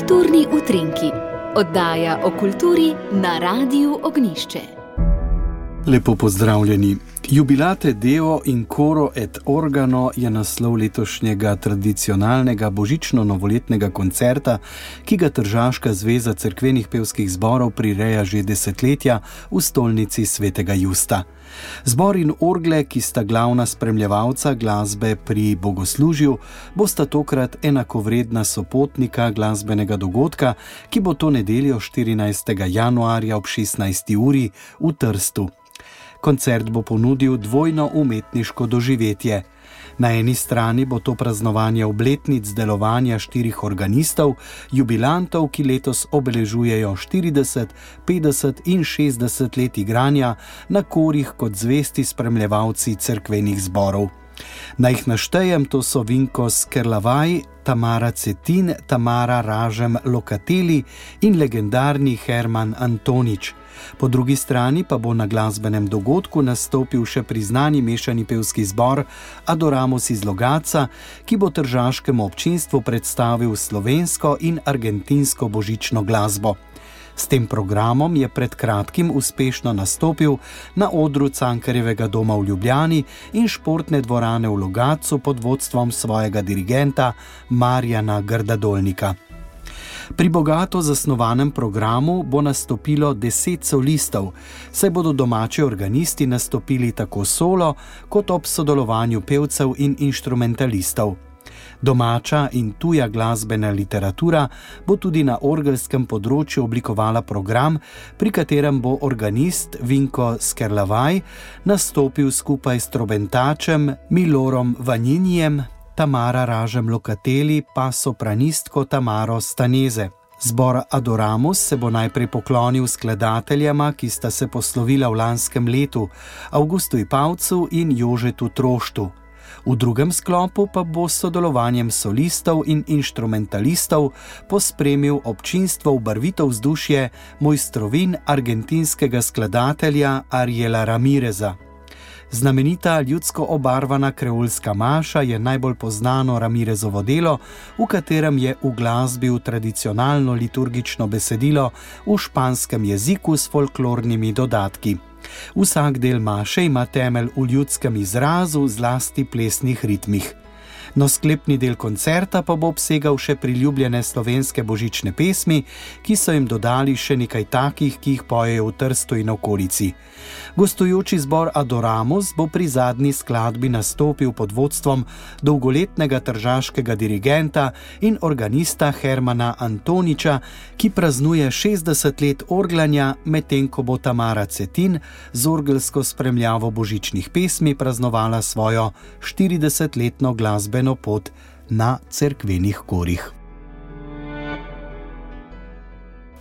Kulturni utrinki, oddaja o kulturi na Radiu Ognišče. Lepo pozdravljeni. Jubilate Deo in Coro et Organo je naslov letošnjega tradicionalnega božično-novoletnega koncerta, ki ga Tržaška zveza cerkvenih pevskih zborov prireja že desetletja v stolnici svetega Justa. Zbor in orgle, ki sta glavna spremljevalca glasbe pri bogoslužju, bosta tokrat enakovredna sopotnika glasbenega dogodka, ki bo to nedeljo 14. januarja ob 16. uri v Trstu. Koncert bo ponudil dvojno umetniško doživetje. Na eni strani bo to praznovanje obletnic delovanja štirih organistov, jubilantov, ki letos obeležujejo 40, 50 in 60 let igranja na korih kot zvesti spremljevalci cerkvenih zborov. Naj jih naštejem, to so Vinko Skerlavaj, Tamara Cetin, Tamara Ražem Lokateli in legendarni Herman Antonič. Po drugi strani pa bo na glasbenem dogodku nastopil še priznani mešani pevski zbor Adoramus iz Logaca, ki bo tržaškemu občinstvu predstavil slovensko in argentinsko božično glasbo. S tem programom je pred kratkim uspešno nastopil na odru Cankarjevega doma v Ljubljani in športne dvorane v Logacu pod vodstvom svojega dirigenta Marjana Grdadolnika. Pri bogato zasnovanem programu bo nastopilo deset solistov, saj bodo domači organisti nastopili tako solo, kot ob sodelovanju pevcev in instrumentalistov. Domača in tuja glasbena literatura bo tudi na orgelskem področju oblikovala program, pri katerem bo organist Vinko Skerlavaj nastopil skupaj s trobentačem Milorom Vanjinjem, Tamara Ražem Lokateli pa sopranistko Tamaro Staneze. Zbor Adoramus se bo najprej poklonil skladateljama, ki sta se poslovila v lanskem letu, Augustu Ipavcu in Jožetu Troštu. V drugem sklopu pa bo s sodelovanjem solistov in instrumentalistov pospremil občinstvo v barvito vzdušje mojstrovin argentinskega skladatelja Ariela Ramireza. Znamenita ljudsko obarvana kreolska maša je najbolj znano Ramirezovo delo, v katerem je uglasbil tradicionalno liturgično besedilo v španskem jeziku s folklornimi dodatki. Vsak del maše ima temelj v ljudskem izrazu, zlasti plesnih ritmih. No, sklepni del koncerta pa bo obsegal še priljubljene slovenske božične pesmi, ki so jim dodali še nekaj takih, ki jih pojejo v Trstu in okolici. Gostujoči zbor Adoramus bo pri zadnji skladbi nastopil pod vodstvom dolgoletnega tržaškega dirigenta in organista Hermana Antoniča, ki praznuje 60 let orglanja, medtem ko bo Tamara Cetin z orgelsko spremljavo božičnih pesmi praznovala svojo 40-letno glasbeno glasbeno pot na cerkvenih korih.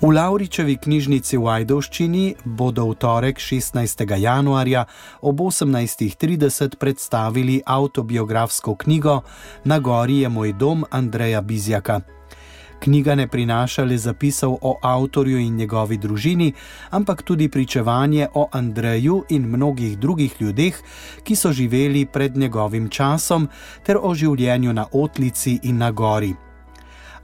V Lauričevi knjižnici v Ajdovščini bodo v torek 16. januarja ob 18.30 predstavili autobiografsko knjigo Na gori je moj dom Andreja Bizjaka. Knjiga ne prinaša le zapisov o avtorju in njegovi družini, ampak tudi pričevanje o Andreju in mnogih drugih ljudeh, ki so živeli pred njegovim časom, ter o življenju na Otlici in na Gori.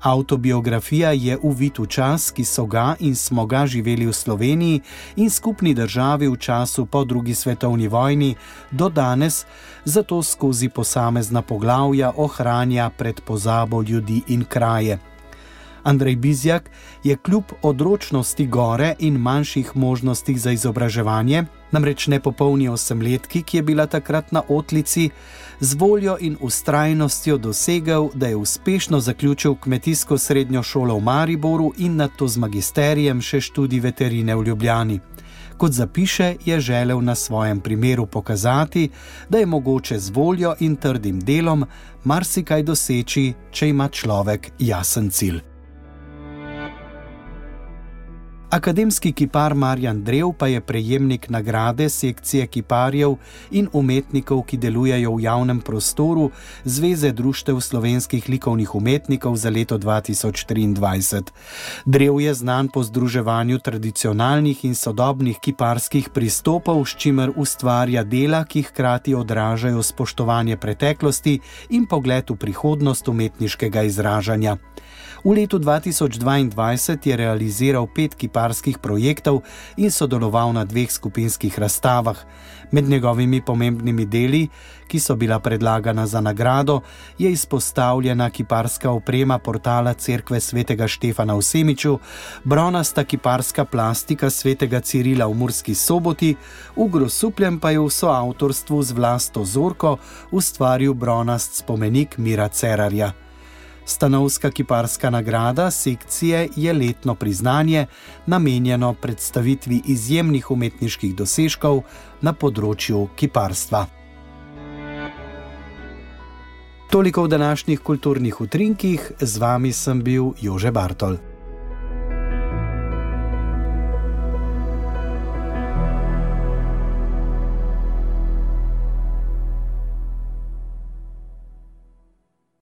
Autobiografija je uvid v čas, ki so ga in smo ga živeli v Sloveniji in skupni državi v času po drugi svetovni vojni do danes, zato skozi posamezna poglavja ohranja pred pozabo ljudi in kraje. Andrej Bizjak je kljub odročnosti gore in manjših možnostih za izobraževanje, namreč nepopolni osemletki, ki je bila takrat na otlici, z voljo in ustrajnostjo dosegel, da je uspešno zaključil kmetijsko srednjo šolo v Mariboru in na to z magisterijem še študij veterine v Ljubljani. Kot zapiše, je želel na svojem primeru pokazati, da je mogoče z voljo in trdim delom marsikaj doseči, če ima človek jasen cilj. Akademski kipar Marjan Drev pa je prejemnik nagrade sekcije kiparjev in umetnikov, ki delujejo v javnem prostoru Zveze društev slovenskih likovnih umetnikov za leto 2023. Drev je znan po združevanju tradicionalnih in sodobnih kiparskih pristopov, s čimer ustvarja dela, ki hkrati odražajo spoštovanje preteklosti in pogled v prihodnost umetniškega izražanja. V letu 2022 je realiziral pet kiparskih projektov in sodeloval na dveh skupinskih razstavah. Med njegovimi pomembnimi deli, ki so bila predlagana za nagrado, je izpostavljena kiparska oprema portala Cerkve svetega Štefana v Semiču, bronasta kiparska plastika svetega Cirila v Murski soboti, v Grosupljem pa je v soavtorstvu z vlasto Zorko ustvaril bronast spomenik Mira Cerarja. Stanovska kiparska nagrada sekcije je letno priznanje, namenjeno predstavitvi izjemnih umetniških dosežkov na področju kiparstva. Toliko v današnjih kulturnih utrinkih, z vami sem bil Jože Bartol.